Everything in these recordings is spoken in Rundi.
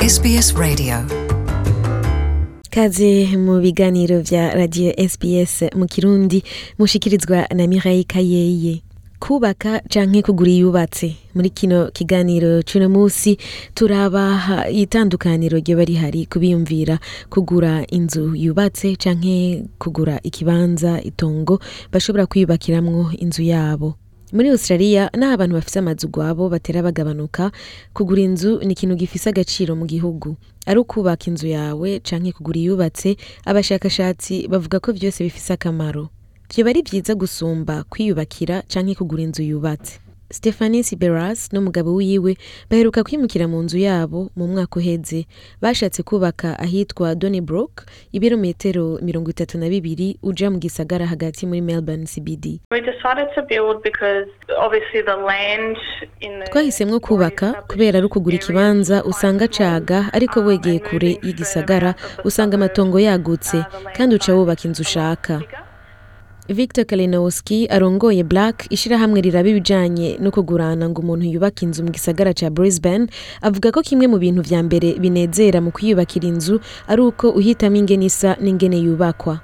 SBS Radio kaze mu biganiro bya radio sbs mu kirundi mushikirizwa na mirayi kayeye kubaka canke kugura iyubatse muri kino kiganiro cuno munsi turaba itandukaniro ryoba rihari kubiyumvira kugura inzu yubatse canke kugura ikibanza itongo bashobora kwiyubakiramo inzu yabo muri australia n'aho abantu bafise amazu gwabo batera bagabanuka kugura inzu ni ikintu gifise agaciro mu gihugu ari ukubaka inzu yawe canke kugura iyubatse abashakashatsi bavuga ko byose bifise akamaro vyoba ari byiza gusumba kwiyubakira canke kugura inzu yubatse Stephanie Siberas n'umugabo wiwe baheruka kwimukira mu nzu yabo mu mwaka uheze bashatse kubaka ahitwa Donnybrook ibirometero mirongo itatu na bibiri ujya mu gisagara hagati muri Melbourne CBD Twahisemo kubaka kubera ari ukugura ikibanza usanga caga ariko wegeye kure y'igisagara usanga amatongo yagutse kandi uca wubaka inzu ushaka Victor Kalinowski arongoye Black ishyirahamwe riraba ibijyanye no kugurana ngo umuntu yubaka inzu mu gisagara ca Brisbane avuga ko kimwe mu bintu bya mbere binezera mu kwiyubakira inzu ari uko uhitamo ingene isa n'ingene yubakwa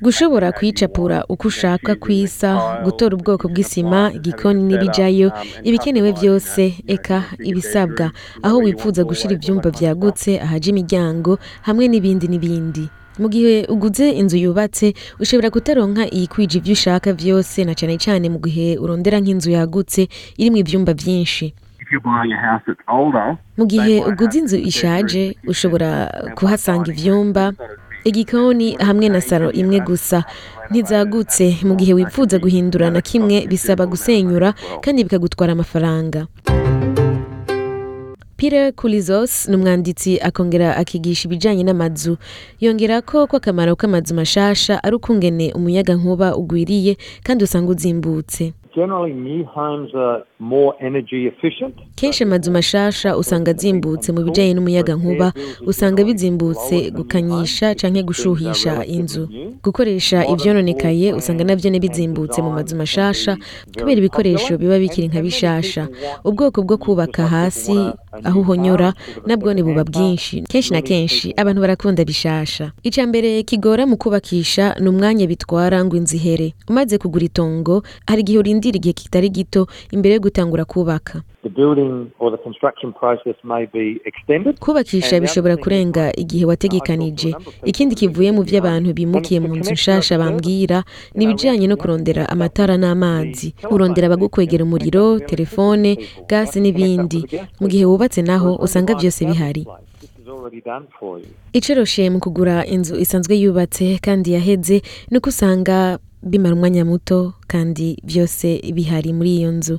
gushobora kwicapura uko ushaka kwisa gutora ubwoko bw'isima igikoni n'ibijayo um, ibikenewe byose eka ibisabwa aho wifuza gushyira ibyumba byagutse ahaja imiryango hamwe n'ibindi n'ibindi Mu gihe uguze inzu yubatse ushobora kutaronka iyikwije ivyo ushaka vyose na cane cyane mu gihe urondera nk'inzu yagutse irimwo ibyumba byinshi Mu gihe uguze inzu ishaje ushobora kuhasanga ivyumba, igikoni hamwe na saro imwe gusa ntizagutse. Mu gihe wifuza guhindura na kimwe bisaba gusenyura kandi bikagutwara amafaranga. Pire Kulizos ni umwanditsi akongera akigisha ibijyanye n'amazu yongera ko ko akamaro k'amazu mashasha ari ukungene umuyaga nkuba ugwiriye kandi usanga uzimbutse kenshi amazu mashasha usanga azimbutse mu bijyanye n'umuyaga nkuba usanga bizimbutse gukanyisha cyangwa gushuhisha inzu gukoresha ibyononekaye usanga nabyo bizimbutse mu mazu mashasha kubera ibikoresho biba bikiri nka bishasha ubwoko bwo kubaka hasi aho uhonyora nabwo ni buba bwinshi kenshi na kenshi abantu barakunda bishasha icya mbere kigora mu kubakisha ni umwanya bitwara ngo inzu ihere umaze kugura itongo hari igihe urindira igihe kitari gito imbere yo gutangura kubaka kubakisha bishobora kurenga igihe wategekanije ikindi kivuye mu by’abantu bimukiye mu nzu nshasha bambwira ni ibijyanye no kurondera amatara n'amazi kurondera abagukwegera umuriro telefone gasi n'ibindi mu gihe wubatse naho usanga byose bihari icoroshe mu kugura inzu isanzwe yubatse kandi yaheze ni uko usanga bimara umwanya muto kandi byose bihari muri iyo nzu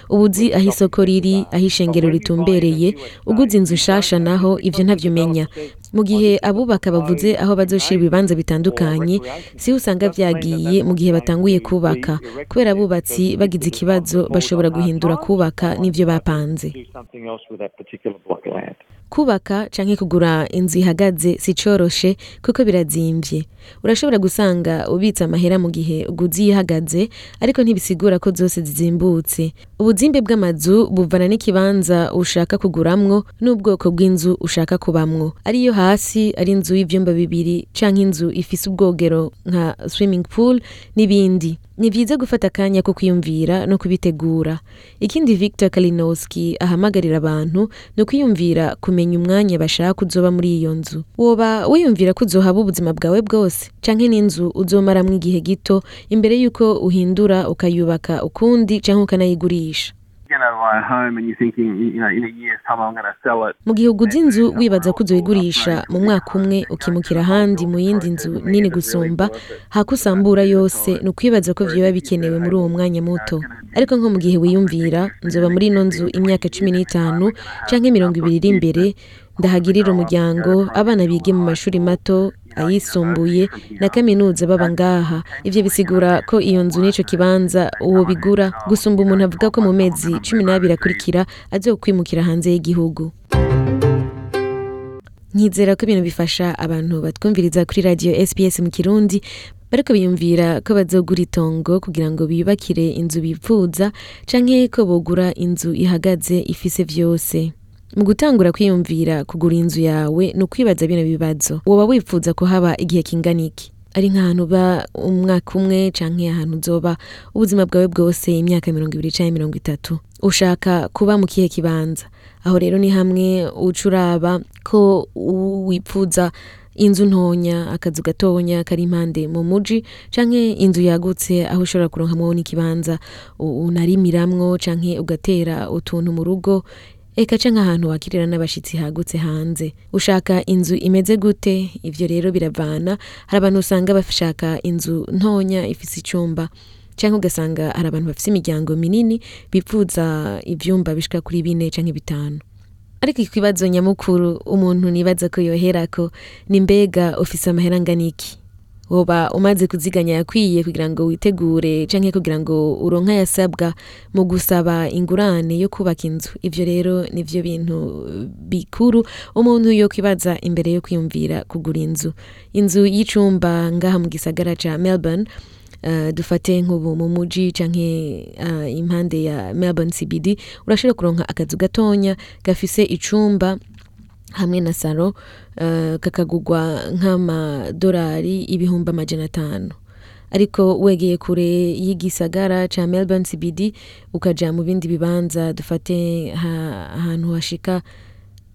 uba aho isoko riri aho ishengero ritumbereye uguze inzu nshasha naho ibyo ntabyo umenya mu gihe abubaka bavuze aho bazoshira ibibanza bitandukanye si usanga byagiye mu gihe batanguye kubaka kubera abubatsi bagize ikibazo bashobora guhindura kubaka n’ibyo bapanze kubaka canke kugura inzu ihagaze si coroshe kuko birazimvye urashobora gusanga ubitsa amahera mu gihe uguze ihagaze ariko ntibisigura ko zose zizimbutse ubuzimbe bw'amazu buvana n'ikibanza ushaka kuguramwo n'ubwoko bw'inzu ushaka kubamwo ariyo hasi ari inzu y'ivyumba bibiri canke inzu ifise ubwogero nka swimming pool n'ibindi ni vyiza gufata akanya ko kwiyumvira no kubitegura ikindi Victor Kalinowski ahamagarira abantu ni ukwiyumvira kumenya umwanya bashaka kuzoba muri iyo nzu woba wiyumvira ko uzohaba ubuzima bwawe bwose canke n'inzu uzomaramwo igihe gito imbere yuko uhindura ukayubaka ukundi canke ukanayigurisha mu gihe ugura inzu wibaza ko uzoyigurisha mu mwaka umwe ukimukira ahandi mu yindi nzu nini gusumba hako yose ni ukwibaza ko vyoba bikenewe muri uwo mwanya muto ariko nko mu gihe wiyumvira nzoba muri ino nzu imyaka cumi n'itanu canke mirongo ibiri iri imbere ndahagirira umuryango abana bige mu mashuri mato ayisumbuye na kaminuza baba ngaha ibyo bisigura ko iyo nzu n'icyo kibanza uwo bigura gusumba umuntu avuga ko mu mezi cumi n'abiri akurikira agiye kwimukira hanze y'igihugu nkizera ko ibintu bifasha abantu batwumviriza kuri radiyo SPS mu kirundi bariko biyumvira ko bazogura itongo kugira ngo biyubakire inzu bipfuza canke ko bogura inzu ihagaze ifise vyose mu gutangura kwiyumvira kugura inzu yawe ni ukwibaza bino bibazo woba wifuza ko haba igihe kingana iki ari nk'ahantu uba umwaka umwe cyangwa ahantu uzoba ubuzima bwawe bwose imyaka mirongo ibiri cyangwa mirongo itatu ushaka kuba mu kihe kibanza aho rero ni hamwe uca uraba ko wifuza inzu ntonya akazu gatonya kari impande mu muji canke inzu yagutse aho ushobora kuronkamwo n'ikibanza unarimiramwo canke ugatera utuntu mu rugo eka canke ahantu wakirira n'abashitsi hagutse hanze ushaka inzu imeze gute ibyo rero biravana hari abantu usanga bashaka inzu ntonya ifise icyumba cyangwa ugasanga hari abantu bafise imiryango minini bipfuza ivyumba bishika kuri bine canke bitanu ariko ikibazo nyamukuru umuntu nibaza ko yoherako ni mbega ufise amaheranganiki woba umaze kuziganya yakwiye kugira ngo witegure canke kugira ngo uronka yasabwa mu gusaba ingurane yo kubaka inzu ibyo rero nibyo bintu bikuru umuntu yo kwibaza imbere yo kwiyumvira kugura inzu inzu y'icumba ngaha mu gisagara ca Melbourne eh, dufate nk'ubu mu muji canke eh, impande ya Melbourne CBD urashobora kuronka akazu gatonya gafise icumba hamwe na salo eh, kakagurwa nk'amadolari ibihumbi amajana atanu ariko wegeye kure y'igisagara cya Melbourne CBD ukajya mu bindi bibanza dufate ahantu hashika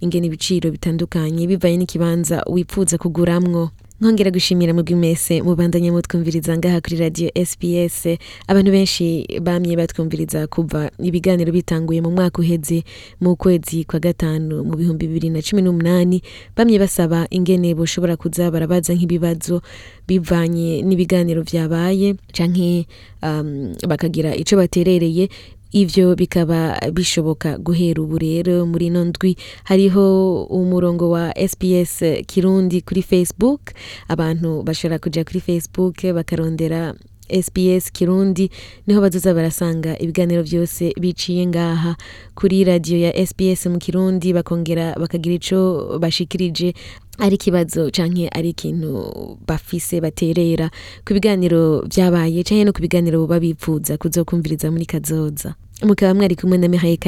ingene ibiciro bitandukanye bivanye n'ikibanza wifuza kuguramwo nkongera gushimira mubwi mwese mubandanye mutwumviriza ngaha kuri radio SPS abantu benshi bamye batwumviriza kuva ibiganiro bitanguye mu mwaka uhedze mu kwezi kwa gatanu mu bihumbi bibiri na cumi n'umunani bamye basaba ingene boshobora kuza barabaza nk'ibibazo bivanye n'ibiganiro byabaye canke um, bakagira icyo baterereye Ibyo bikaba bishoboka guhera ubu rero muri ino ndwi hariho umurongo wa SPS Kirundi kuri Facebook abantu bashobora kujya kuri Facebook bakarondera SPS Kirundi niho bazoza barasanga ibiganiro byose biciye ngaha kuri radio ya SPS mu Kirundi bakongera bakagira icyo bashikirije ari ikibazo canke ari ikintu bafise baterera ku biganiro byabaye canke no ku biganiro buba bipfuza kuzokumviriza muri kazoza mukaba mwari kumwe na Mihaye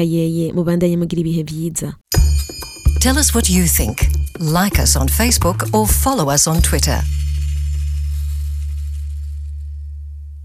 mu mubandanye mugira ibihe byiza. Tell us what you think. Like us on Facebook or follow us on Twitter.